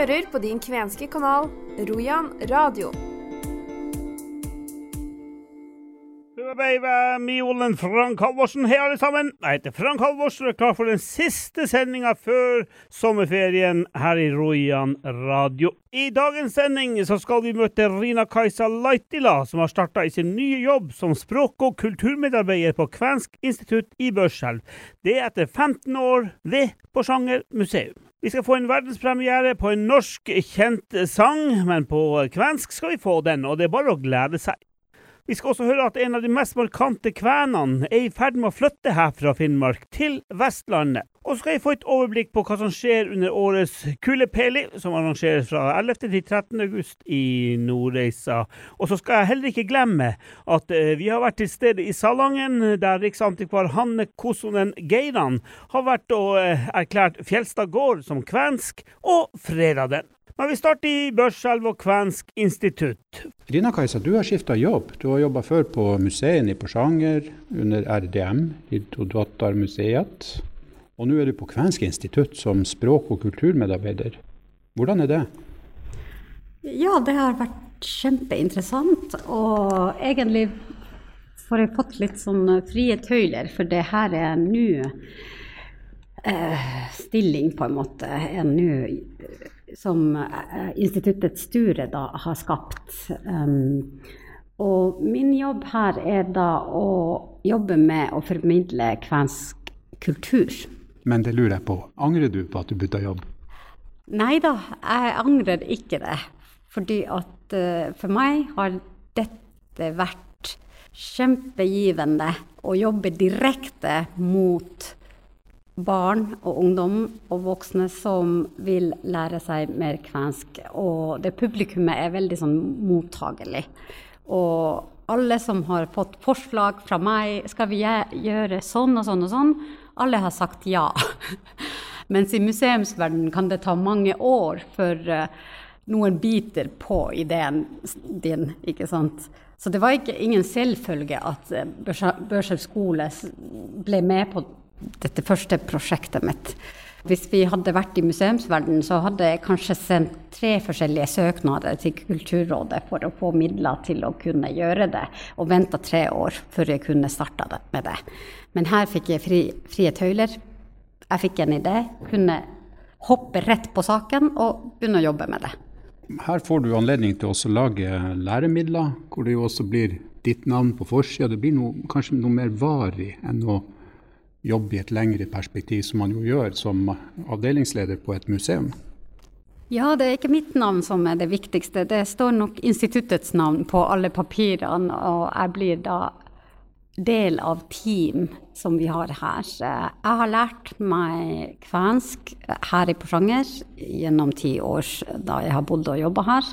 hører på din kvenske kanal Rojan radio. Miolen Frank Halvorsen. Hei, alle sammen. Jeg heter Frank Halvorsen og er klar for den siste sendinga før sommerferien her i Rojan radio. I dagens sending så skal vi møte Rina-Kajsa Laitila, som har starta i sin nye jobb som språk- og kulturmedarbeider på Kvensk institutt i Børselv. Det er etter 15 år ved Porsanger museum. Vi skal få en verdenspremiere på en norsk kjent sang, men på kvensk skal vi få den, og det er bare å glede seg. Vi skal også høre at en av de mest markante kvenene er i ferd med å flytte her fra Finnmark til Vestlandet. Og så skal jeg få et overblikk på hva som skjer under årets Kulepeli, som arrangeres fra 11. til 13. august i Nordreisa. Og så skal jeg heller ikke glemme at eh, vi har vært til stede i Salangen, der riksantikvar Hanne Kosonen Geiran har vært og eh, erklært Fjelstad gård som kvensk, og freda den. Men vi starter i Børselv og Kvensk institutt. Rina-Kajsa, du har skifta jobb. Du har jobba før på museet i Porsanger, under RDM, Museet. Og nå er du på Kvensk institutt som språk- og kulturmedarbeider. Hvordan er det? Ja, det har vært kjempeinteressant. Og egentlig får jeg fått litt sånn frie tøyler, for det her er en ny eh, stilling, på en måte. En ny som instituttet instituttets styre da har skapt. Um, og min jobb her er da å jobbe med å formidle kvensk kultur. Men det lurer jeg på, angrer du på at du bytta jobb? Nei da, jeg angrer ikke det. Fordi at uh, for meg har dette vært kjempegivende å jobbe direkte mot barn og ungdom og voksne som vil lære seg mer kvensk. Og det publikummet er veldig sånn mottagelig. Og alle som har fått forslag fra meg, skal vi gjøre sånn og sånn og sånn, alle har sagt ja. Mens i museumsverdenen kan det ta mange år før uh, noen biter på ideen din, ikke sant. Så det var ikke, ingen selvfølge at uh, Børselv skole ble med på dette første prosjektet mitt. Hvis vi hadde vært i museumsverdenen, så hadde jeg kanskje sendt tre forskjellige søknader til Kulturrådet for å få midler til å kunne gjøre det, og venta tre år før jeg kunne starta med det. Men her fikk jeg fri, frie tøyler. Jeg fikk en idé, kunne hoppe rett på saken og begynne å jobbe med det. Her får du anledning til å lage læremidler, hvor det jo også blir ditt navn på forsida. Det blir noe, kanskje noe mer varig enn å jobbe i et lengre perspektiv, som man jo gjør som avdelingsleder på et museum? Ja, det er ikke mitt navn som er det viktigste. Det står nok instituttets navn på alle papirene, og jeg blir da del av team som vi har her. Jeg har lært meg kvensk her i Porsanger gjennom ti år da jeg har bodd og jobba her.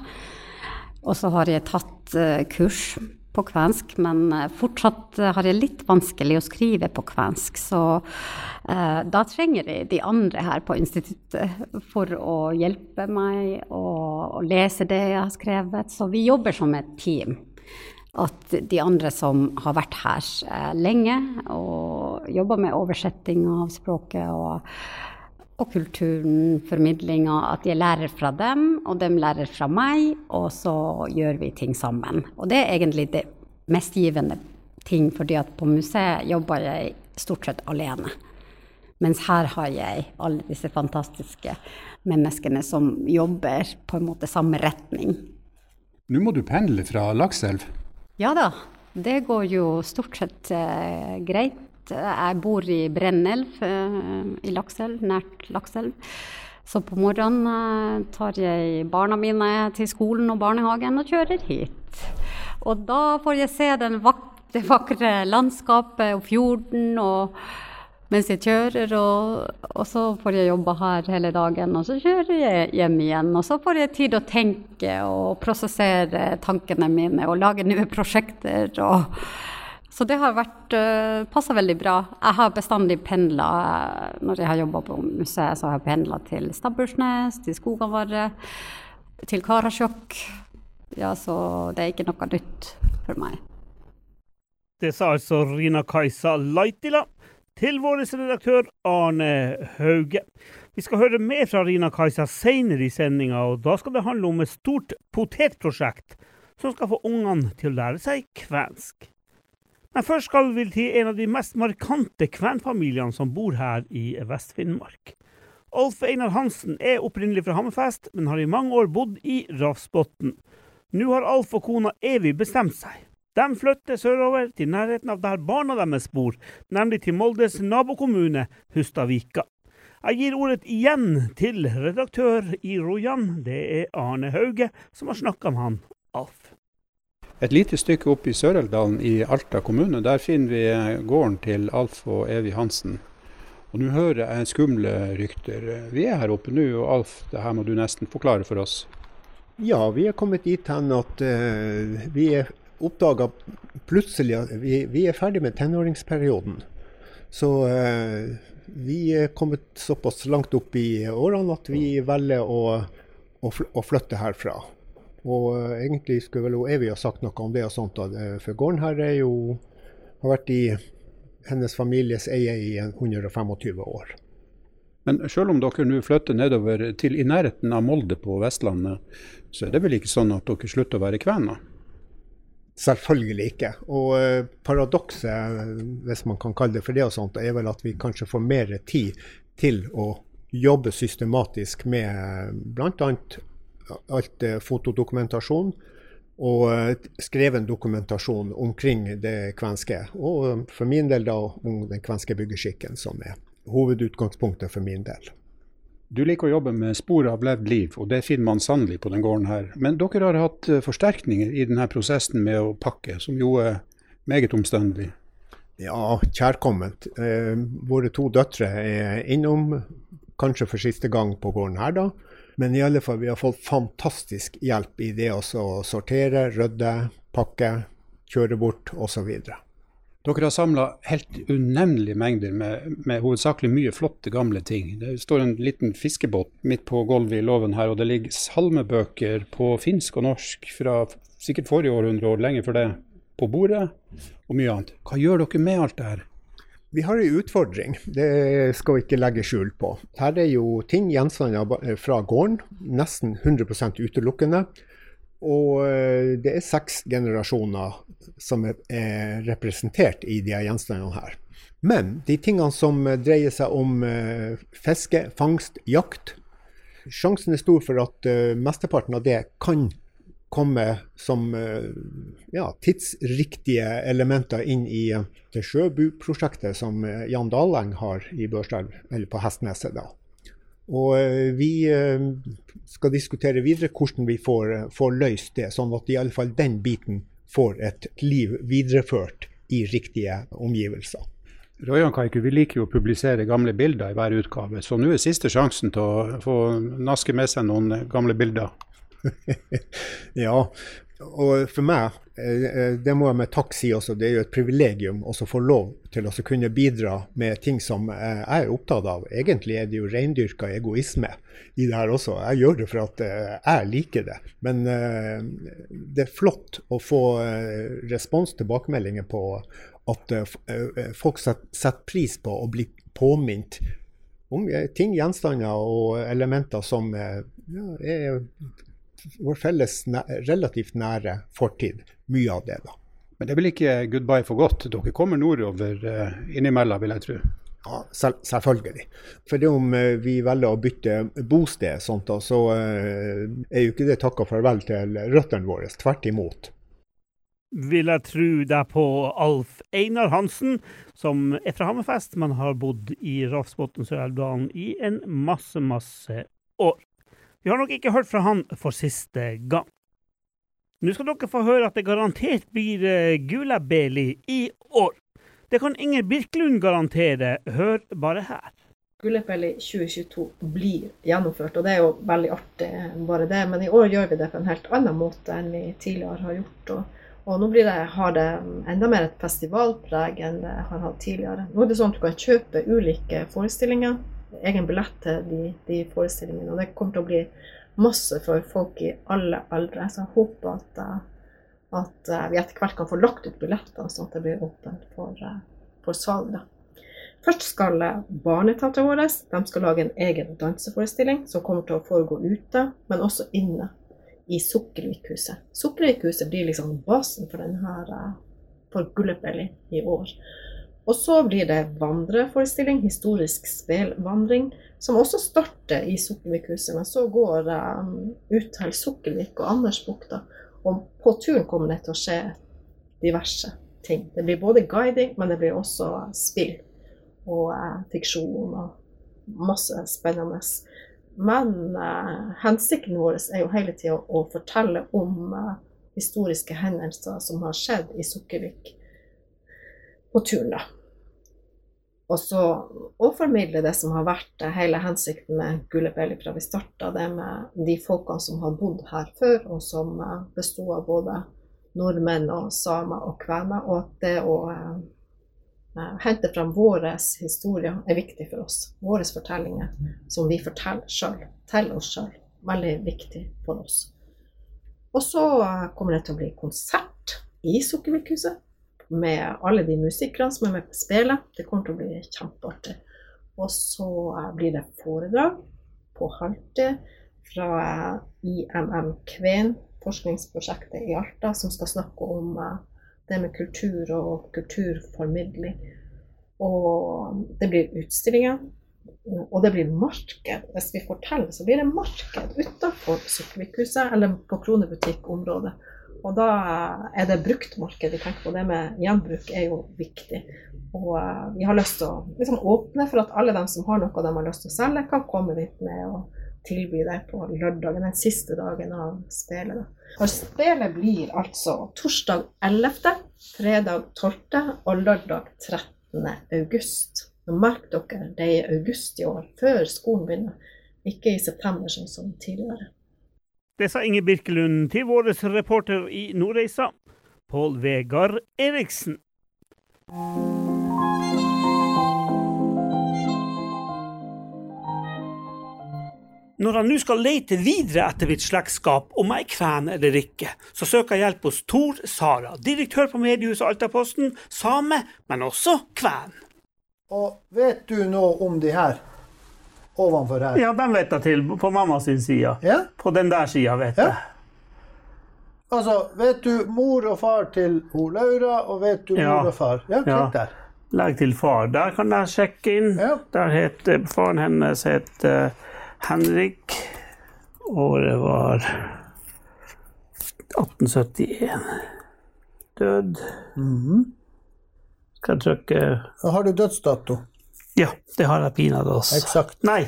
Og så har jeg tatt eh, kurs på kvensk, men eh, fortsatt har jeg litt vanskelig å skrive på kvensk. Så eh, da trenger jeg de andre her på instituttet for å hjelpe meg å, å lese det jeg har skrevet. Så vi jobber som et team. At de andre som har vært her eh, lenge og jobba med oversetting av språket og og kulturen, formidlinga, at jeg lærer fra dem, og de lærer fra meg, og så gjør vi ting sammen. Og det er egentlig det mest givende ting, fordi at på museet jobber jeg stort sett alene. Mens her har jeg alle disse fantastiske menneskene som jobber på en måte samme retning. Nå må du pendle fra Lakselv? Ja da, det går jo stort sett eh, greit. Jeg bor i Brennelv eh, i Lakselv, nært Lakselv. Så på morgenen eh, tar jeg barna mine til skolen og barnehagen og kjører hit. Og da får jeg se det vakre landskapet og fjorden og mens jeg kjører, og, og, så får jeg jobbe her hele dagen. Og så kjører jeg hjem igjen, og så får jeg tid å tenke og prosessere tankene mine og lage nye prosjekter. og så det har vært uh, eh, passa veldig bra. Jeg har bestandig pendla Når jeg har jobba på museet, så har jeg pendla til Stabbursnes, til Skogavare, til Karasjok. Ja, så det er ikke noe nytt for meg. Det sa altså Rina Kajsa Laitila. til vår redaktør Arne Hauge. Vi skal høre mer fra Rina Kajsa senere i sendinga, og da skal det handle om et stort potetprosjekt som skal få ungene til å lære seg kvensk. Men først skal vi til en av de mest markante kvenfamiliene som bor her i Vest-Finnmark. Alf Einar Hansen er opprinnelig fra Hammerfest, men har i mange år bodd i Rafsbotn. Nå har Alf og kona Evy bestemt seg. De flytter sørover, til nærheten av der barna deres bor, nemlig til Moldes nabokommune Hustadvika. Jeg gir ordet igjen til redaktør i Rojan. Det er Arne Hauge som har snakka med han, Alf. Et lite stykke opp i Sørelvdalen i Alta kommune, der finner vi gården til Alf og Evy Hansen. Og nå hører jeg skumle rykter. Vi er her oppe nå, og Alf, det her må du nesten forklare for oss. Ja, vi er kommet dit hen at uh, vi er oppdaga plutselig at vi, vi, er ferdig med tenåringsperioden. Så uh, vi er kommet såpass langt opp i årene at vi velger å, å, flytte herfra. Og uh, egentlig skulle vel Evy ha sagt noe om det, og sånt, for gården her er jo, har vært i hennes families eie i 125 år. Men selv om dere nå flytter nedover til i nærheten av Molde på Vestlandet, så er det vel ikke sånn at dere slutter å være kvener? Selvfølgelig ikke. Og uh, paradokset, hvis man kan kalle det for det, og sånt, er vel at vi kanskje får mer tid til å jobbe systematisk med bl.a. alt uh, fotodokumentasjon og skreven dokumentasjon omkring det kvenske. Og eh, for min del da om den kvenske byggeskikken, som er hovedutgangspunktet for min del. Du liker å jobbe med spor av levd liv, og det finner man sannelig på den gården her. Men dere har hatt eh, forsterkninger i denne prosessen med å pakke, som jo er meget omstendelig? Ja, kjærkomment. Eh, våre to døtre er innom, kanskje for siste gang på gården her, da. Men i alle fall, vi har fått fantastisk hjelp i det å sortere, rydde, pakke, kjøre bort osv. Dere har samla helt unevnelige mengder med, med, hovedsakelig mye flotte, gamle ting. Det står en liten fiskebåt midt på gulvet i låven her, og det ligger salmebøker på finsk og norsk fra sikkert forrige århundre og lenge før det på bordet, og mye annet. Hva gjør dere med alt det her? Vi har en utfordring, det skal vi ikke legge skjul på. Her er jo ting, gjenstander fra gården, nesten 100 utelukkende. Og eh, det er seks generasjoner som er representert i de gjenstandene her. Men de tingene som dreier seg om eh, fiske, fangst, jakt Sjansen er stor for at eh, mesteparten av det kan komme som eh, ja, tidsriktige elementer inn i eh, det Sjøbu-prosjektet som eh, Jan Daleng har i Børselv, eller på Hestneset. da. Og vi skal diskutere videre hvordan vi får, får løst det, sånn at i alle fall den biten får et liv videreført i riktige omgivelser. Royan Kaiku, vi liker jo å publisere gamle bilder i hver utgave, så nå er siste sjansen til å få naske med seg noen gamle bilder. ja, og for meg, eh, eh, det må jeg med takk si også, det er jo et privilegium å få lov til å kunne bidra med ting som jeg er opptatt av. Egentlig er det jo reindyrka egoisme i det her også. Jeg gjør det for at eh, jeg liker det. Men det er flott å få respons, tilbakemeldinger på at folk setter pris på å bli påminnet om ting, gjenstander og elementer som ja, er vår felles relativt nære fortid. Mye av det, da. Men det er vel ikke goodbye for godt? Dere kommer nordover uh, innimellom, vil jeg tro? Ja, selv, selvfølgelig. For det om uh, vi velger å bytte bosted, sånt, så uh, er jo ikke det takka farvel til røttene våre. Tvert imot. Vil jeg tro deg på Alf Einar Hansen, som er fra Hammerfest, men har bodd i Rafsbotn Sør-Elvdalen i en masse, masse år. Vi har nok ikke hørt fra han for siste gang. Nå skal dere få høre at det garantert blir uh, Gulabeli i år. Det kan Inger Birkelund garantere. Hør bare her. Gullebelly 2022 blir gjennomført, og det er jo veldig artig, bare det. Men i år gjør vi det på en helt annen måte enn vi tidligere har gjort. Og, og nå det, har det enda mer et festivalpreg enn det har hatt tidligere. Nå er det sånn at du kan kjøpe ulike forestillinger egen billett til de, de, forestillingene. Og det kommer til å bli masse for folk i alle aldre. Så jeg håper at, eh, at eh, vi etter hvert kan få lagt ut billetter, sånn at det blir åpent for, eh, for salg. Først skal Barneteatret vårt de skal lage en egen danseforestilling som kommer til å foregå ute, men også inne i Sukkervikhuset. Sukkervikhuset blir liksom basen for denne for Gullepelli i år. Og så blir det vandreforestilling, historisk spelvandring, som også starter i Sukkelvikhuset, Men så går um, ut til Sukkelvik og Andersbukta. Og på turen kommer det til å skje diverse ting. Det blir både guiding, men det blir også spill og uh, fiksjon og masse spennende. Men uh, hensikten vår er jo hele tida å fortelle om uh, historiske hendelser som har skjedd i Sukkervik på turen, da. Og så å formidle det som har vært hele hensikten med Gullebelly fra vi starta, det med de folkene som har bodd her før, og som besto av både nordmenn og samer og kvener, og at det å eh, hente fram våre historier er viktig for oss. Våre fortellinger som vi forteller sjøl, til oss sjøl. Veldig viktig for oss. Og så kommer det til å bli konsert i Sukkervikhuset med alle de musikerne som er med på spillet. Det kommer til å bli kjempeartig. Og så uh, blir det foredrag på halvtid fra IMM Kven forskningsprosjektet i Alta som skal snakke om uh, det med kultur og kulturformidling. Og det blir utstillinger, og det blir marked. Hvis vi forteller, så blir det marked utenfor Sukkervikhuset eller på Kronebutikk-området. Og da er det bruktmarked vi tenker på. Det med gjenbruk er jo viktig. Og uh, vi har lyst til å liksom, åpne for at alle dem som har noe de har lyst til å selge, kan komme dit med og tilby det på lørdagen, den siste dagen av spelet. For spelet blir altså torsdag 11., fredag 12. og lørdag 13. august. Merk dere, det er august i år, før skolen begynner, ikke i september sånn som tidligere. Det sa Inge Birkelund til vår reporter i Nordreisa, Pål Vegard Eriksen. Når han nå skal lete videre etter mitt slektskap, om jeg er kven eller ikke, så søker jeg hjelp hos Tor Sara, direktør på mediehuset Altaposten, same, men også kven. Og vet du noe om de her? Ovenfor her? Ja, den vet jeg til, på mammas side. Ja? På den der sida, vet Ja. jeg. Altså, vet du mor og far til O. Laura, og vet du mor og far? Ja, klikk der. Legg til far. Der kan jeg sjekke inn. Der het eh, faren hennes heter Henrik. Året var 1871. Død. Mhm. Skal jeg trykke Har du dødsdato? Ja, det har jeg pinadø også. Exakt. Nei,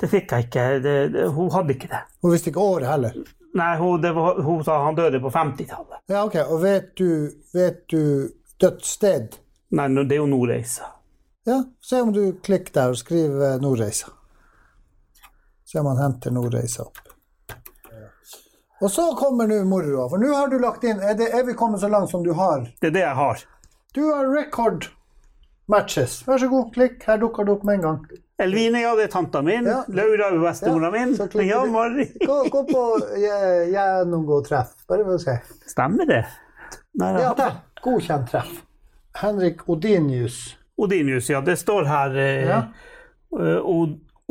det fikk jeg ikke. Det, det, hun hadde ikke det. Hun visste ikke året heller. Nei, hun, det var, hun sa han døde på 50-tallet. Ja, ok. Og vet du, vet du dødssted? Nei, det er jo Nordreisa. Ja, se om du klikker der og skriver Nordreisa. Se om han henter Nordreisa opp. Og så kommer nå moroa, for nå har du lagt inn er, det, er vi kommet så langt som du har? Det er det jeg har. Du har record matches. Vær så god, klikk. Her dukker det opp med en gang. Elvine, ja, det er tanta min. Ja. Laura er bestemora Ja, min. Ja. Mari. Gå, gå på gjennomgå treff. Bare for å se. Stemmer det? Nei, Ja, ja. der. Godkjent treff. Henrik Odinius. Odinius, ja. Det står her eh, Ja. eh,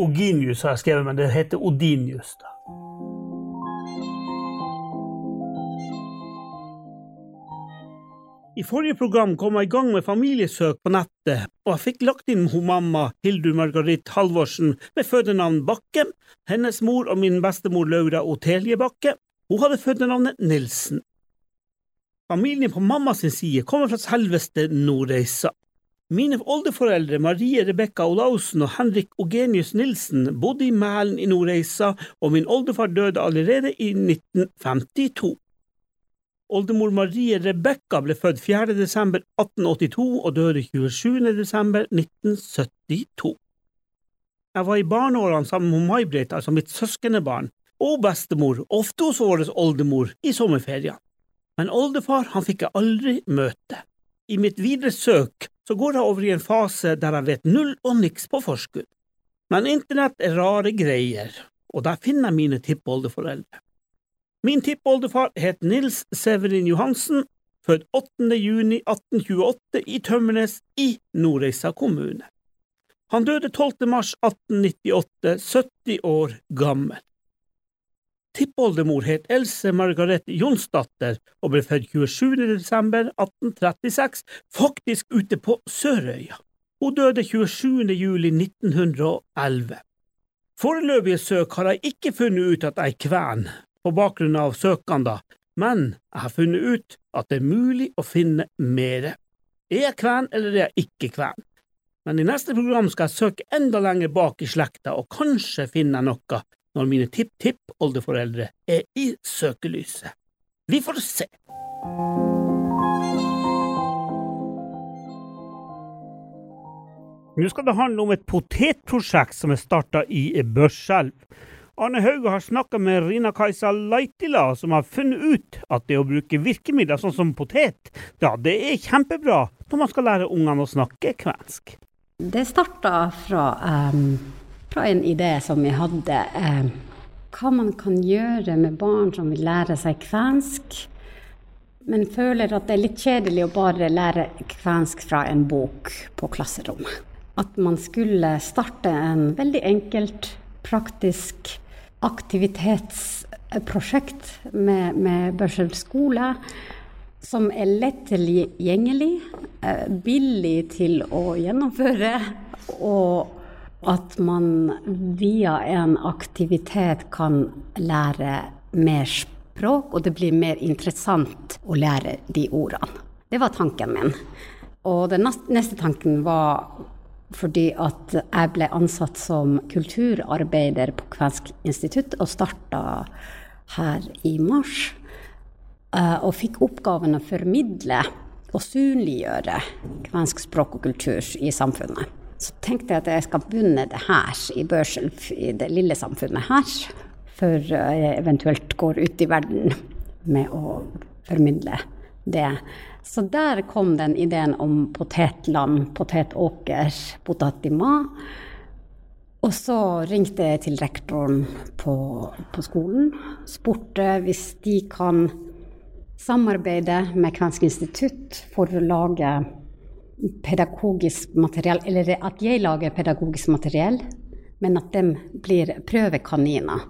Oginius har jeg skrevet, men det heter Odinius. da. I forrige program kom jeg i gang med familiesøk på nettet, og jeg fikk lagt inn hun mamma Hildur Margarit Halvorsen med fødenavn Bakke, hennes mor og min bestemor Laura Otelie Bakke. Hun hadde fødenavnet Nilsen. Familien på mammas side kommer fra selveste Nordreisa. Mine oldeforeldre Marie Rebekka Olaussen og Henrik Ogenius Nilsen bodde i Mælen i Nordreisa, og min oldefar døde allerede i 1952. Oldemor Marie Rebekka ble født 4. desember 1882 og døde 27. desember 1972. Jeg var i barneårene sammen med May-Britt, altså mitt søskenbarn, og bestemor, ofte hos vår oldemor, i sommerferien. Men oldefar han fikk jeg aldri møte. I mitt videre søk så går jeg over i en fase der jeg vet null og niks på forskudd. Men internett er rare greier, og der finner jeg mine tippoldeforeldre. Min tippoldefar het Nils Severin Johansen, født 8. juni 1828 i Tømmernes i Nordreisa kommune. Han døde 12. mars 1898, 70 år gammel. Tippoldemor het Else Margarete Jonsdatter og ble født 27. desember 1836, faktisk ute på Sørøya. Hun døde 27. juli 1911. Foreløpige søk har jeg ikke funnet ut at jeg kvern på bakgrunn av søkene, men jeg har funnet ut at det er mulig å finne mere. Er jeg kven, eller er jeg ikke kven? Men i neste program skal jeg søke enda lenger bak i slekta, og kanskje finne noe når mine tipp-tipp-oldeforeldre er i søkelyset. Vi får se. Nå skal det handle om et potetprosjekt som er starta i Børselv. Arne Hauge har snakka med Rina-Kajsa Laitila, som har funnet ut at det å bruke virkemidler sånn som potet, ja, det er kjempebra når man skal lære ungene å snakke kvensk. Det starta fra, um, fra en idé som vi hadde. Um, hva man kan gjøre med barn som vil lære seg kvensk, men føler at det er litt kjedelig å bare lære kvensk fra en bok på klasserommet. At man skulle starte en veldig enkelt, praktisk aktivitetsprosjekt med, med Børsel skole. Som er lett tilgjengelig, eh, billig til å gjennomføre. Og at man via en aktivitet kan lære mer språk, og det blir mer interessant å lære de ordene. Det var tanken min. Og den neste tanken var fordi at jeg ble ansatt som kulturarbeider på Kvensk institutt og starta her i mars. Eh, og fikk oppgaven å formidle og synliggjøre kvensk språk og kultur i samfunnet. Så tenkte jeg at jeg skal begynne det her i Børselv, i det lille samfunnet her, før jeg eventuelt går ut i verden med å formidle det. Så der kom den ideen om potetland, potetåker, potatima. Og så ringte jeg til rektoren på, på skolen. Spurte hvis de kan samarbeide med Kvensk institutt for å lage pedagogisk materiell, eller at jeg lager pedagogisk materiell, men at de blir prøvekaniner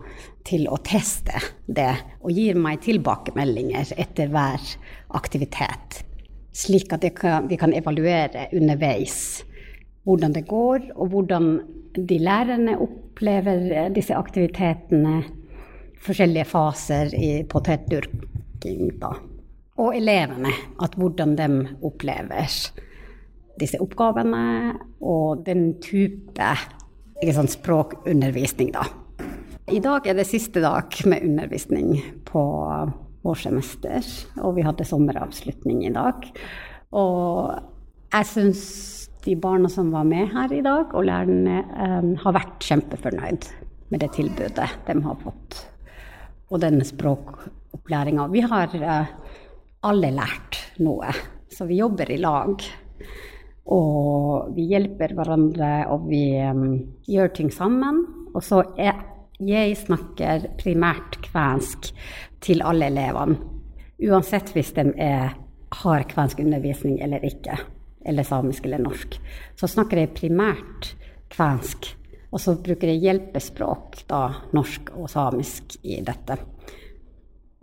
til å teste det, og gir meg tilbakemeldinger etter hver aktivitet. Slik at kan, vi kan evaluere underveis hvordan det går, og hvordan de lærerne opplever disse aktivitetene. Forskjellige faser i potetdyrking. Da. Og elevene, at hvordan de opplever disse oppgavene, og den type sant, språkundervisning, da. I dag er det siste dag med undervisning på vårsemester, og vi hadde sommeravslutning i dag. Og jeg syns de barna som var med her i dag, og lærerne, um, har vært kjempefornøyd med det tilbudet de har fått. Og denne språkopplæringa. Vi har uh, alle lært noe, så vi jobber i lag. Og vi hjelper hverandre, og vi um, gjør ting sammen. Og så er jeg snakker primært kvensk til alle elevene. Uansett hvis de er, har kvensk undervisning eller ikke, eller samisk eller norsk. Så snakker jeg primært kvensk. Og så bruker jeg hjelpespråk, da norsk og samisk, i dette.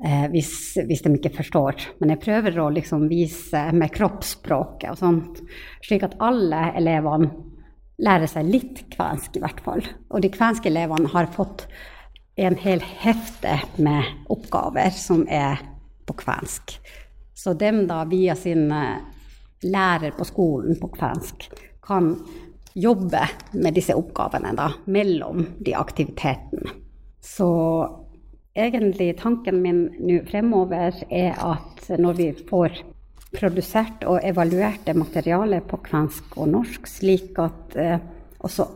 Eh, hvis, hvis, de ikke forstår. Men jeg prøver å liksom vise med kroppsspråket og sånt, slik at alle elevene lærer seg litt kvensk, i hvert fall. Og de kvenske elevene har fått en hel hefte med oppgaver som er på kvensk. Så dem da via sin eh, lærer på skolen på kvensk kan jobbe med disse oppgavene da, mellom de aktivitetene. Så egentlig tanken min nå fremover er at når vi får produsert og evaluert det materialet på kvensk og norsk, slik at eh, også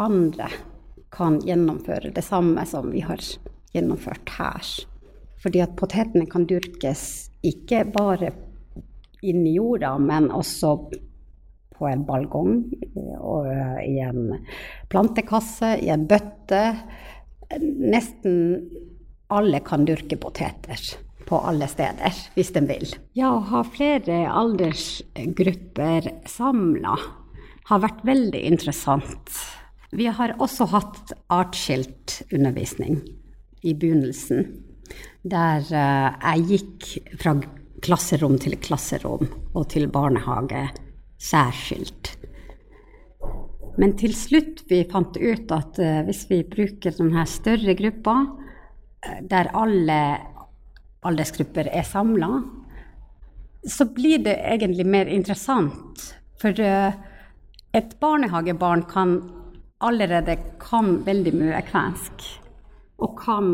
andre kan gjennomføre det samme som vi har gjennomført her. Fordi at potetene kan dyrkes ikke bare inn i jorda, men også på en balgong, og i en plantekasse, i en bøtte. Nesten alle kan dyrke poteter på alle steder, hvis de vil. Ja, å ha flere aldersgrupper samla har vært veldig interessant. Vi har også hatt artskilt undervisning i begynnelsen, der eh, jeg gikk fra klasserom til klasserom og til barnehage særskilt. Men til slutt vi fant ut at uh, hvis vi bruker denne større gruppa, der alle aldersgrupper er samla, så blir det egentlig mer interessant. For uh, et barnehagebarn kan allerede kan veldig mye kvensk. Og kan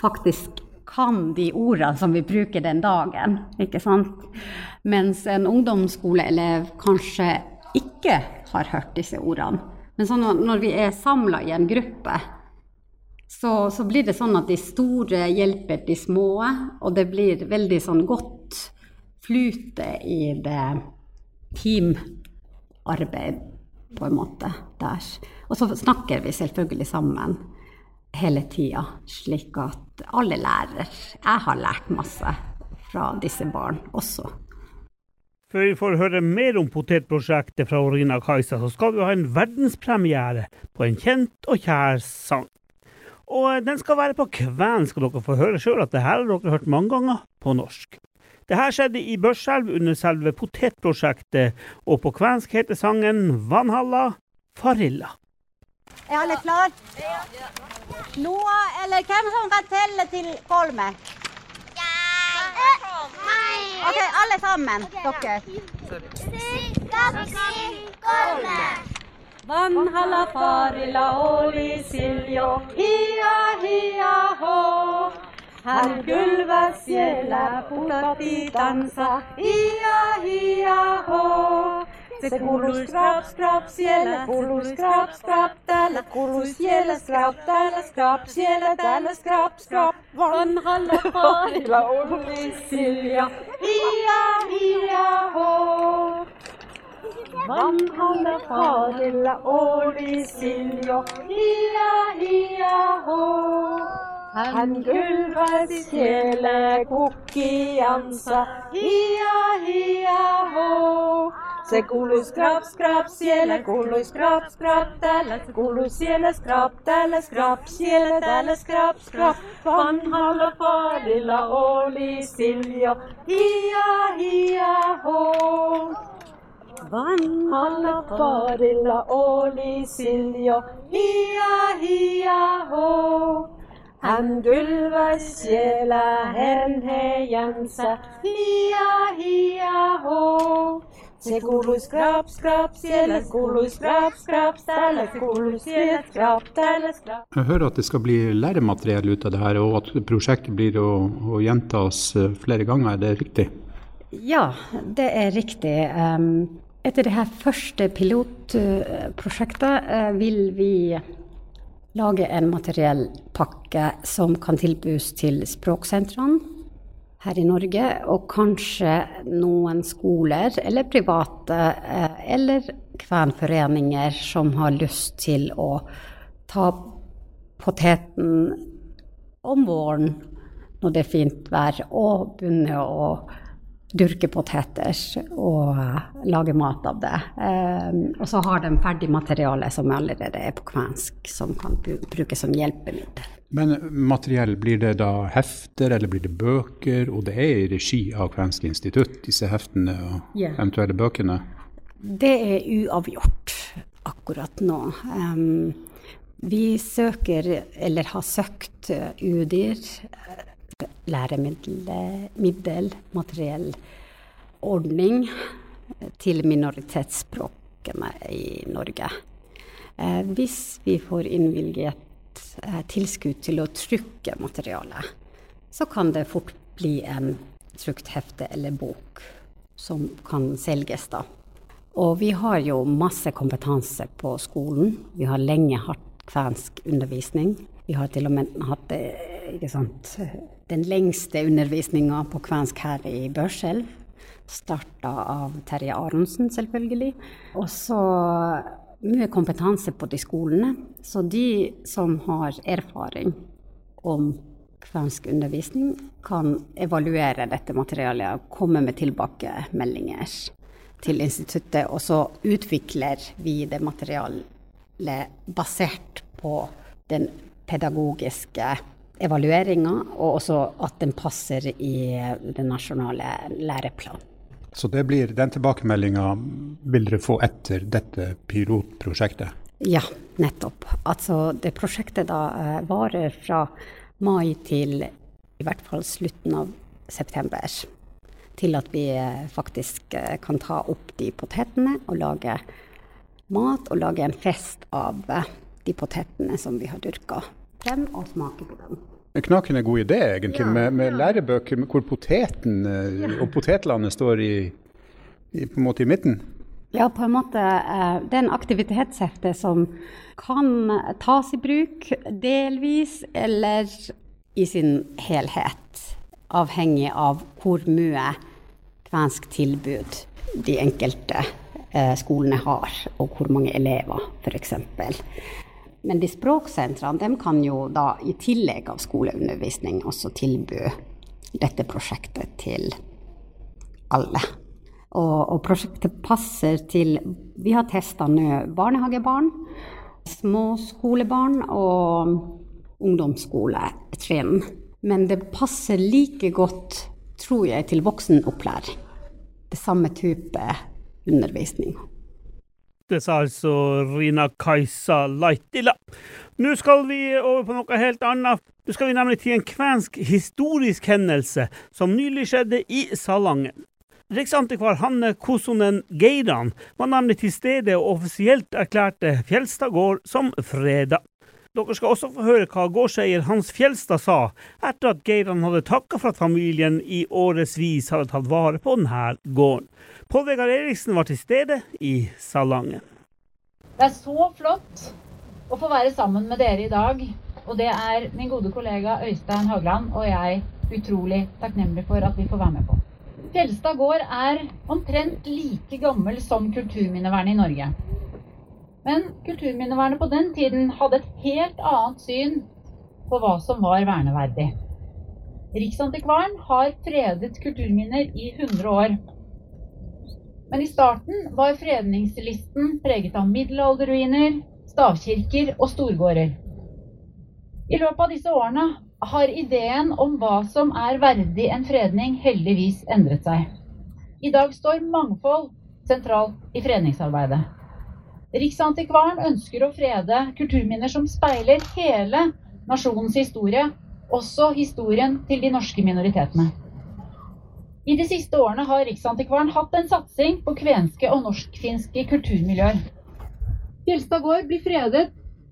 faktisk kan de ordene som vi bruker den dagen. ikke sant? Mens en ungdomsskoleelev kanskje ikke har hørt disse ordene. Men når vi er samla i en gruppe, så, så, blir det sånn at de store hjelper de små, og det blir veldig sånn godt flute i det teamarbeid, på en måte, der. Og så snakker vi selvfølgelig sammen hele tida, slik at alle lærer. Jeg har lært masse fra disse barn også. Før vi får høre mer om potetprosjektet fra Orina Kajsa, så skal vi ha en verdenspremiere på en kjent og kjær sang. Og den skal være på kvensk, og dere får høre sjøl at det her har dere hørt mange ganger på norsk. Det her skjedde i Børselv under selve potetprosjektet, og på kvensk heter sangen Vanhalla Farilla. Er alle klar? Noah eller hvem som kan telle til kolme? Jeg! OK, alle sammen. Dere. Vanhalla farilla oli siljo, hia hia ho. Hän kylväs siellä putatti tansa, hia hia ho. Se kuului scrap, scrap siellä, kuului scrap, scrap täällä, kuului siellä scrap, täällä scrap, siellä täällä scrap, scrap. Vanhalla paarilla oli Silja, hia hia ho. Vanhalla paarilla oli Siljo, hia hia ho. Hän kylväsi siellä kukkiansa, hia hia ho. Se kuului skrap, skrap siellä, kuului skrap, skrap täällä, se kuului siellä skrap, täällä skrap, siellä täällä skrap, skrap. Vanhalla faadilla oli Siljo, hia hia ho. Vanhalla parilla, oli Siljo, hia hia ho. Hän kylväs siellä hernhejansa, hia hia ho. Se kuului skrap, skrap, siellä kuului skrap, skrap, täällä kuului siellä skrap, täällä skrap. Jeg hører at det skal bli læremateriell ut av det her, og at prosjektet blir å, å gjentas eh, flere ganger. Er det riktig? Ja, det er riktig. Etter det her første pilotprosjektet eh, vil vi lage en materiell pakke som kan tilbys til språksentrene her i Norge, og kanskje noen skoler eller private eh, eller kvenforeninger som har lyst til å ta poteten om våren når det er fint vær, og begynne å dyrke poteter og lage mat av det. Um, og så har de ferdig materiale som allerede er på kvensk, som kan brukes som hjelpemiddel. Men materiell, blir det da hefter, eller blir det bøker? Og det er i regi av Kvensk institutt, disse heftene og yeah. eventuelle bøkene? Det er uavgjort akkurat nå. Um, vi søker, eller har søkt, UDIR læremiddel, materiell ordning til minoritetsspråkene i Norge. Eh, hvis vi får innvilget eh, tilskudd til å trykke materialet, så kan det fort bli en trykt hefte eller bok som kan selges, da. Og vi har jo masse kompetanse på skolen. Vi har lenge hatt kvensk undervisning. Vi har til og med hatt sant, den lengste undervisninga på kvensk her i Børselv. Starta av Terje Aronsen, selvfølgelig. Og så mye kompetanse på de skolene. Så de som har erfaring om kvensk undervisning, kan evaluere dette materialet og komme med tilbakemeldinger til instituttet, og så utvikler vi det materialet basert på den pedagogiske evalueringa, og også at den passer i den nasjonale læreplanen. Så det blir, den tilbakemeldinga vil dere få etter dette pilotprosjektet? Ja, nettopp. Altså det prosjektet da eh, varer fra mai til i hvert fall slutten av september. Til at vi eh, faktisk eh, kan ta opp de potetene og lage mat og lage en fest av de potetene som vi har dyrka frem, og smake på dem. En knakende god idé, egentlig, Ja, med, med ja. lærebøker hvor poteten ja. og potetlandet står i, i, på en måte i midten. Ja, på en måte. eh, Det er en aktivitetshefte som kan tas i bruk delvis eller i sin helhet. Avhengig av hvor mye kvensk tilbud de enkelte eh, skolene har, og hvor mange elever, f.eks. Men de språksentrene kan jo da i tillegg av skoleundervisning også tilby dette prosjektet til alle. Og, og prosjektet passer til Vi har testa nå barnehagebarn, småskolebarn og ungdomsskoletrinn. Men det passer like godt, tror jeg, til voksenopplæring. Det samme type undervisning. Det sa altså Rina Kajsa Laitila. Nå skal vi over på noe helt annet. Nå skal vi nemlig til en kvensk historisk hendelse som nylig skjedde i Salangen. Riksantikvar Hanne Kosonen Geiran var nemlig til stede og offisielt erklærte Fjelstad gård som freda. Dere skal også få høre hva gårdseier Hans Fjelstad sa etter at Geiran hadde takka for at familien i årevis hadde tatt vare på denne gården. Pål Vegard Eriksen var til stede i Salangen. Det er så flott å få være sammen med dere i dag. Og det er min gode kollega Øystein Hagland og jeg utrolig takknemlig for at vi får være med på. Fjelstad gård er omtrent like gammel som kulturminnevernet i Norge. Men kulturminnevernet på den tiden hadde et helt annet syn på hva som var verneverdig. Riksantikvaren har fredet kulturminner i 100 år. Men i starten var fredningslisten preget av middelalderruiner, stavkirker og storgårder. I løpet av disse årene har ideen om hva som er verdig en fredning heldigvis endret seg. I dag står mangfold sentralt i fredningsarbeidet. Riksantikvaren ønsker å frede kulturminner som speiler hele nasjonens historie, også historien til de norske minoritetene. I de siste årene har Riksantikvaren hatt en satsing på kvenske og norsk-finske kulturmiljøer. Fjelstad gård blir fredet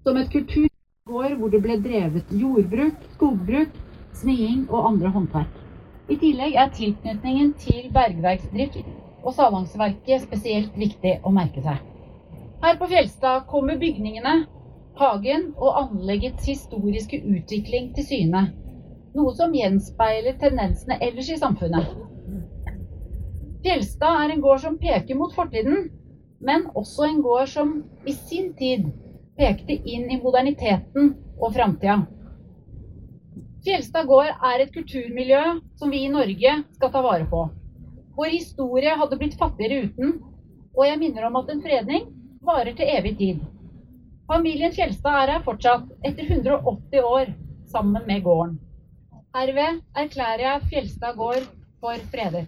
som et kulturgård hvor det ble drevet jordbruk, skogbruk, sniing og andre håndverk. I tillegg er tilknytningen til bergverksdrift og Salangsverket spesielt viktig å merke seg. Her på Fjelstad kommer bygningene, hagen og anleggets historiske utvikling til syne. Noe som gjenspeiler tendensene ellers i samfunnet. Fjelstad er en gård som peker mot fortiden, men også en gård som i sin tid pekte inn i moderniteten og framtida. Fjelstad gård er et kulturmiljø som vi i Norge skal ta vare på. Vår historie hadde blitt fattigere uten, og jeg minner om at en fredning varer til evig tid. Familien Fjelstad er her fortsatt, etter 180 år, sammen med gården. Herved erklærer jeg Fjelstad gård for fredet.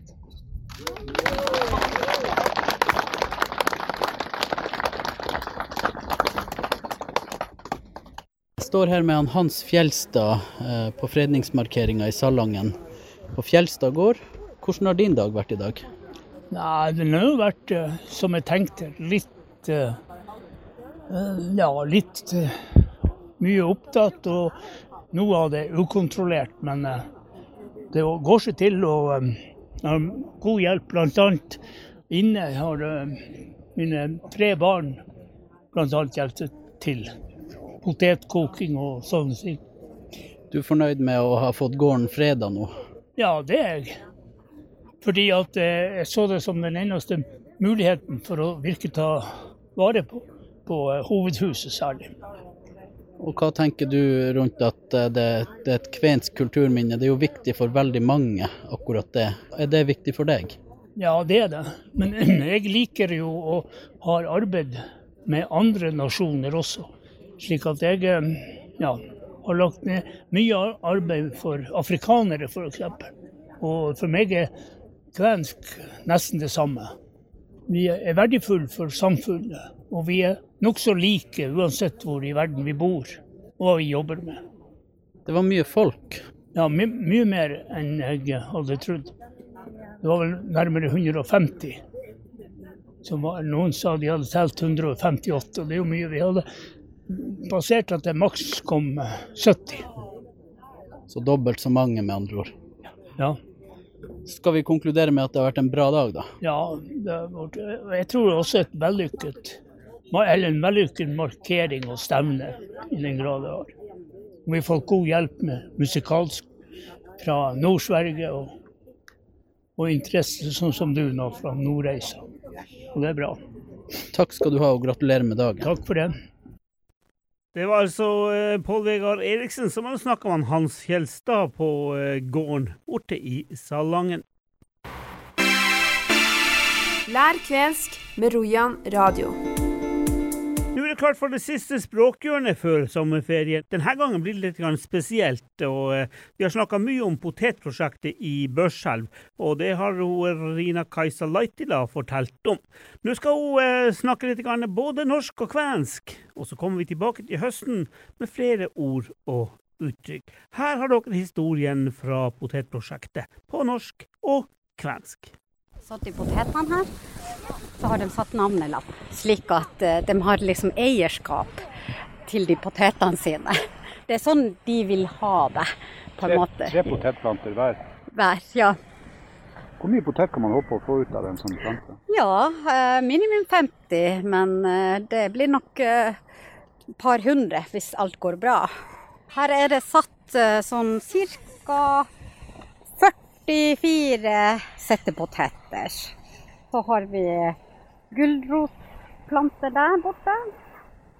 Jeg står her med Hans Fjelstad eh, på fredningsmarkeringa i Salangen på Fjelstad gård. Hvordan har din dag vært i dag? Nei, den har jo vært eh, som jeg tenkte. Litt eh, eh, Ja, litt eh, mye opptatt, og noe av det ukontrollert. Men det går seg til, og har god hjelp. Annet inne har mine tre barn annet hjulpet til. Potetkoking og sånne ting. Du er fornøyd med å ha fått gården freda nå? Ja, det er jeg. Fordi at jeg så det som den eneste muligheten for å virkelig ta vare på, på eh, hovedhuset særlig. Og hva tenker du rundt at eh, det, det er et kvensk kulturminne? Det er jo viktig for veldig mange, akkurat det. Er det viktig for deg? Ja, det er det. Men jeg liker jo å ha arbeid med andre nasjoner også. Slik at jeg eh, ja, har lagt ned mye arbeid for afrikanere, f.eks. Og for meg er kvensk nesten det samme. Vi er verdifulle for samfunnet, og vi er nokså like uansett hvor i verden vi bor og hva vi jobber med. Det var mye folk. Ja, my mye mer enn jeg hadde trodd. Det var vel nærmere 150. Som var, noen sa de hadde telt 158, og det er jo mye. Vi hadde basert at det maks kom 70. Så dobbelt så mange, med andre ord. Ja. Skal vi konkludere med at det har vært en bra dag, da? Ja, vært, jeg tror også et vellykket eller en vellykket markering og stevne, i den grad det har. Vi har fått god hjelp med musikalsk fra Nord-Sverige og, og interesse, sånn som du nå, fra Nordreisa. Og det er bra. Takk skal du ha, og gratulerer med dagen. Takk for det. Det var altså eh, Pål Vegard Eriksen som hadde snakka med Hans Fjelstad på eh, gården borte i Salangen. Lær kvensk med Rojan radio. Nå er det klart for det siste språkhjørnet før sommerferien. Denne gangen blir det litt spesielt. og eh, Vi har snakka mye om potetprosjektet i Børselv, og det har hun Rina Kajsa Laitila fortalt om. Nå skal hun eh, snakke litt både norsk og kvensk, og så kommer vi tilbake til høsten med flere ord og uttrykk. Her har dere historien fra potetprosjektet på norsk og kvensk satt i potetene her, så har de satt navnelapp. Slik at uh, de har liksom eierskap til de potetene sine. Det er sånn de vil ha det, på en tre, måte. Tre potetplanter hver? Hver, ja. Hvor mye potet kan man håpe å få ut av en sånn plante? Ja, uh, minimum 50, men uh, det blir nok et par hundre hvis alt går bra. Her er det satt sånn ca. 44 settepoteter. Så har vi gulrotplanter der borte.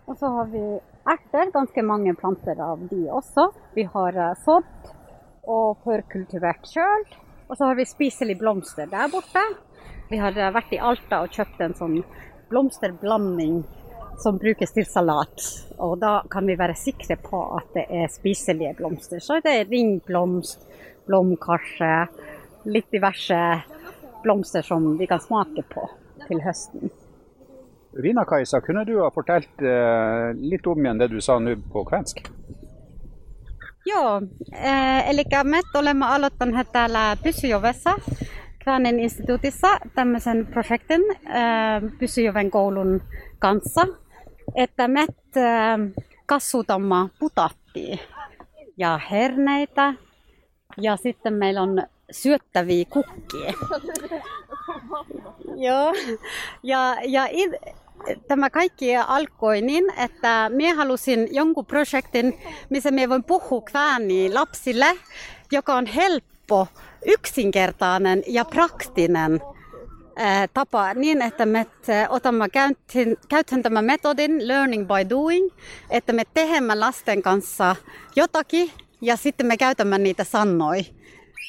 Og så har vi erter, ganske mange planter av de også. Vi har eh, sådd og forkultivert sjøl. Og så har vi spiselig blomster der borte. Vi har eh, vært i Alta og kjøpt en sånn blomsterblanding som brukes til salat. Og da kan vi være sikre på at det er spiselige blomster. Så det er ringblomst, blomkarse, litt diverse blomster som vi kan smake på til høsten. Rina-Kajsa, kunne du ha fortalt eh, litt om igjen det du sa nå på kvensk? Joo, eh, eli me olemme aloittaneet täällä Pysyjovessa Kvänin instituutissa tämmöisen projektin eh, Pysyjoven koulun kanssa, että me eh, kasvutamme putattia ja herneitä ja sitten meillä on syöttäviä kukkia. Joo. Ja, ja it, tämä kaikki alkoi niin, että minä halusin jonkun projektin, missä minä voin puhua kvääniä lapsille, joka on helppo, yksinkertainen ja praktinen tapa niin, että me otamme käyttöön tämän metodin learning by doing, että me teemme lasten kanssa jotakin ja sitten me käytämme niitä sannoja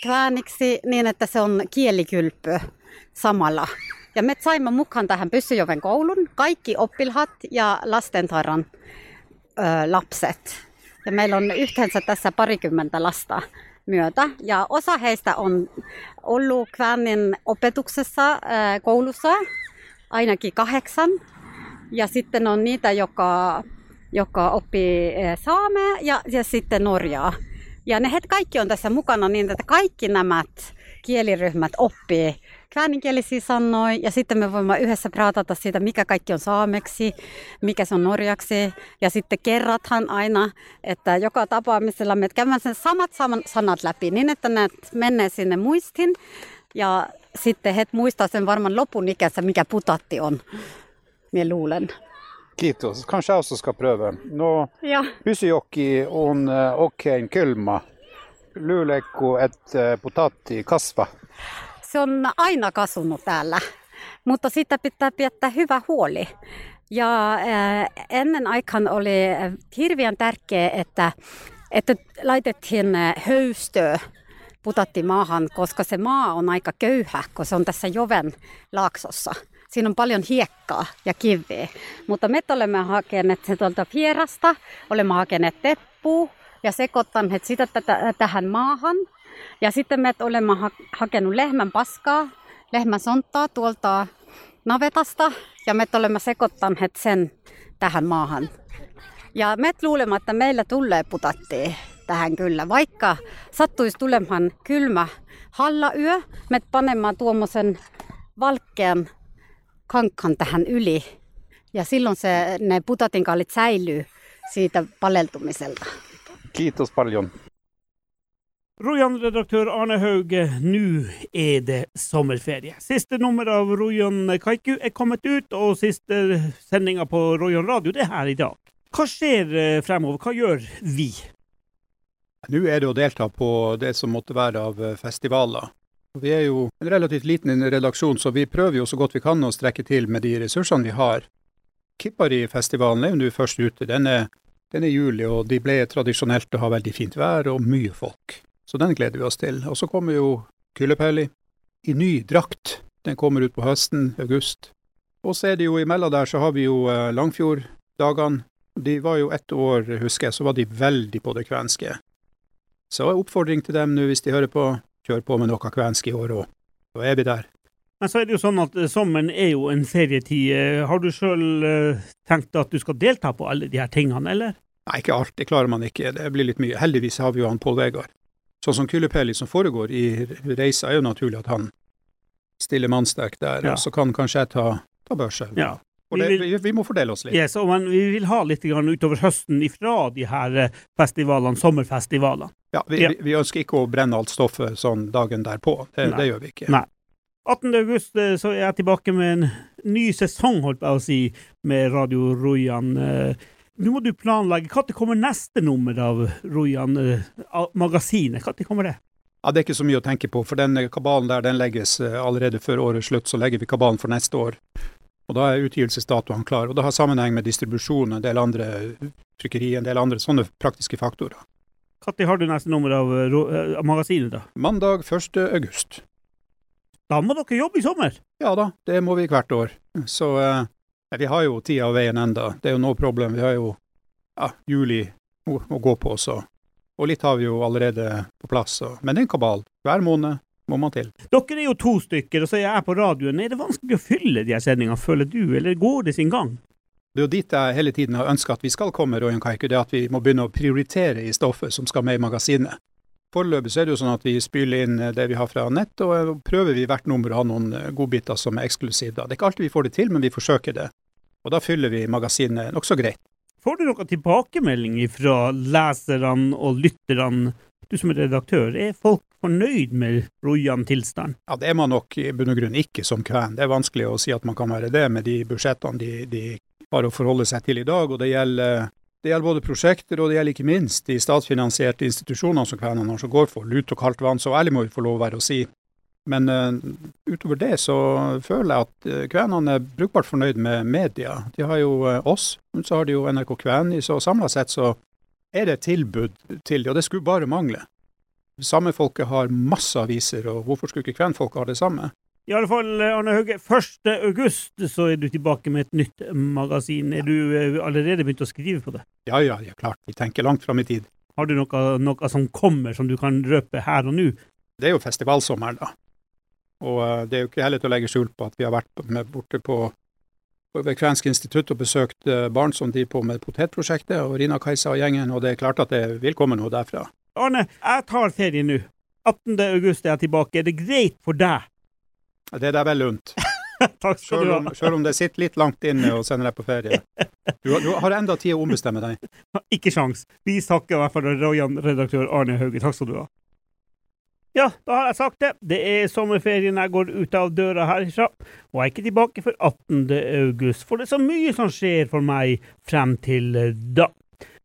kvääniksi niin, että se on kielikylpy samalla. Ja me saimme mukaan tähän Pyssyjoven koulun kaikki oppilhat ja lastentarran ö, lapset. Ja meillä on yhteensä tässä parikymmentä lasta myötä. Ja osa heistä on ollut Kvänin opetuksessa ö, koulussa, ainakin kahdeksan. Ja sitten on niitä, joka joka oppii saamea ja, ja sitten norjaa. Ja ne het kaikki on tässä mukana niin, että kaikki nämä kieliryhmät oppii kääninkielisiä sanoja ja sitten me voimme yhdessä praatata siitä, mikä kaikki on saameksi, mikä se on norjaksi. Ja sitten kerrathan aina, että joka tapaamisella me käymme sen samat sanat läpi niin, että ne menee sinne muistin. Ja sitten he muistaa sen varmaan lopun ikänsä, mikä putatti on, minä luulen. Kiitos. Kanskje jeg også skal prøve. Nå Ja. Pysyjokki on eh, oikein kylmä. Luuleeko, että potati kasva? Se on aina kasvanut täällä, mutta siitä pitää pidättää hyvä huoli. Ja äh, ennen aikaan oli hirveän tärkeää, että, että laitettiin höystöä putatti maahan, koska se maa on aika köyhä, kun se on tässä joven laaksossa. Siinä on paljon hiekkaa ja kiveä. Mutta me olemme hakeneet se tuolta Fierasta, olemme hakeneet teppua ja sekoittaneet sitä tätä, tähän maahan. Ja sitten me olemme ha- hakenut lehmän paskaa, lehmän sonttaa tuolta navetasta ja me olemme sekoittaneet sen tähän maahan. Ja me luulemme, että meillä tulee putattia tähän kyllä. Vaikka sattuisi tulemaan kylmä hallayö, me panemaan tuommoisen valkean kankan tähän yli. Ja silloin se, ne putatinkallit säilyy siitä paleltumiselta. Kiitos paljon. Rojan-redaktør Arne Hauge, nå er det sommerferie. Siste nummer av Rojan Kaiku er kommet ut, og siste sendinga på Rojan radio det er her i dag. Hva skjer eh, fremover? Hva gjør vi? Nå er det å delta på det som måtte være av eh, festivaler. Vi er jo en relativt liten redaksjon, så vi prøver jo så godt vi kan å strekke til med de ressursene vi har. Kippari-festivalen er jo nå først ute. Den er, den er juli, og de ble tradisjonelt å ha veldig fint vær og mye folk. Så den gleder vi oss til. Og så kommer jo Kylepelli i ny drakt. Den kommer ut på høsten, august. Og så er det jo imellom der så har vi jo eh, Langfjorddagene. De var jo ett år, husker jeg, så var de veldig på det kvenske. Så oppfordring til dem nå hvis de hører på, kjør på med noe kvensk i år òg. Så er vi der. Men så er det jo sånn at eh, sommeren er jo en ferietid. Eh, Har du sjøl tenkt at du skal delta på alle de her tingene, eller? Nei, ikke alt, det klarer man ikke. Det blir litt mye. Heldigvis har vi jo han Pål Vegard. Sånn som Kylepelli som foregår i reisa, er jo naturlig at han stiller mannsterk der, Ja. og så kan kanskje jeg ta, ta børse. Ja. Og det, vi, vi må fordele oss litt. Yes, vi vil ha litt grann utover høsten ifra de her eh, festivalene, sommerfestivalene. Ja, vi, Ja. Vi, vi ønsker ikke å brenne alt stoffet sånn dagen derpå. Det, det gjør vi ikke. Nei. 18. august eh, så er jeg tilbake med en ny sesong, holdt jeg å si, med Radio Rojan. Eh, Nå må du planlegge. Når kommer neste nummer av Rojan eh, av magasinet? Når kommer det? Ja, Det er ikke så mye å tenke på, for den kabalen der den legges allerede før årets slutt. Så legger vi kabalen for neste år. Og Da er utgivelsesdatoene klar. Og Det har sammenheng med distribusjon, en del andre trykkeri, en del andre sånne praktiske faktorer. Når har du neste nummer av, eh, eh, av magasinet, da? Mandag 1. august. Da må dere jobbe i sommer! Ja da, det må vi hvert år. Så eh, vi har jo tida og veien enda. Det er jo no problem. Vi har jo ja, juli å, å gå på, så. Og litt har vi jo allerede på plass. Så. Men det er en kabal. Hver måned må man til. Dere er jo to stykker, og så er jeg på radioen. Er det vanskelig å fylle de her sendingene, føler du, eller går det sin gang? Det er jo dit jeg hele tiden har ønska at vi skal komme, Royan Kaiku, det er at vi må begynne å prioritere i stoffet som skal med i magasinet. Foreløpig er det jo sånn at vi spiller inn eh, det vi har fra nett, og eh, prøver vi hvert nummer å ha noen eh, godbiter som er eksklusive. Det er ikke alltid vi får det til, men vi forsøker det. Og da fyller vi magasinet nokså greit. Får du noen tilbakemelding fra leserne og lytterne? Du som er redaktør, er folk fornøyd med Rojan-tilstand? Ja, det er man nok i bunn og grunn ikke som kven. Det er vanskelig å si at man kan være det med de budsjettene de, de har å forholde seg til i dag. og det gjelder, det gjelder både prosjekter og det gjelder ikke minst de statsfinansierte institusjonene som kvenene har som går for lut og kaldt vann. Så ærlig må vi få lov å være å si. Men uh, utover det så føler jeg at uh, kvenene er brukbart fornøyd med media. De har jo uh, oss, men så har de jo NRK Kven. Så samla sett så er det et tilbud til dem, og det skulle bare mangle. Samefolket har masse aviser, og hvorfor skulle ikke kvenfolket ha det samme? I alle fall, Arne Hauge, 1. august så er du tilbake med et nytt magasin. Er du eh, allerede begynt å skrive på det? Ja, ja, ja, klart. Vi tenker langt fram i tid. Har du noe, noe som kommer, som du kan røpe her og nå? Det er jo festivalsommer, da. Og eh, det er jo ikke heller til å legge skjul på at vi har vært med borte på på- ved Kvensk institutt og besøkt eh, barn som driver på med potetprosjektet, og Rina-Kajsa og gjengen, og det er klart at det vil komme noe derfra. Arne, jeg tar ferie nå. 18. august er jeg tilbake. Er det greit for deg? Det er deg vel lunt. Takk skal du Selv ha. om, selv om det sitter litt langt inne å sende deg på ferie. Du, har- du har enda tid å ombestemme deg. Ikke sjans. Vi takker i hvert fall Royan-redaktør Arne Hauge. Takk skal du ha. Ja, da har jeg sagt det. Det er sommerferien jeg går ut av døra herfra, og jeg er ikke tilbake før 18. august, for det er så mye som skjer for meg frem til da.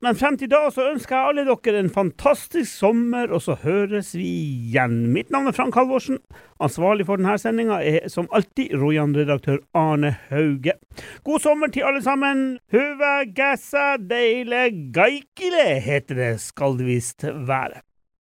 Men frem til da så ønsker jeg alle dere en fantastisk sommer, og så høres vi igjen. Mitt navn er Frank Halvorsen. Ansvarlig for denne sendinga er som alltid Rojan-redaktør Arne Hauge. God sommer til alle sammen. Høve gassa, deile, geikile, heter det skal det visst være.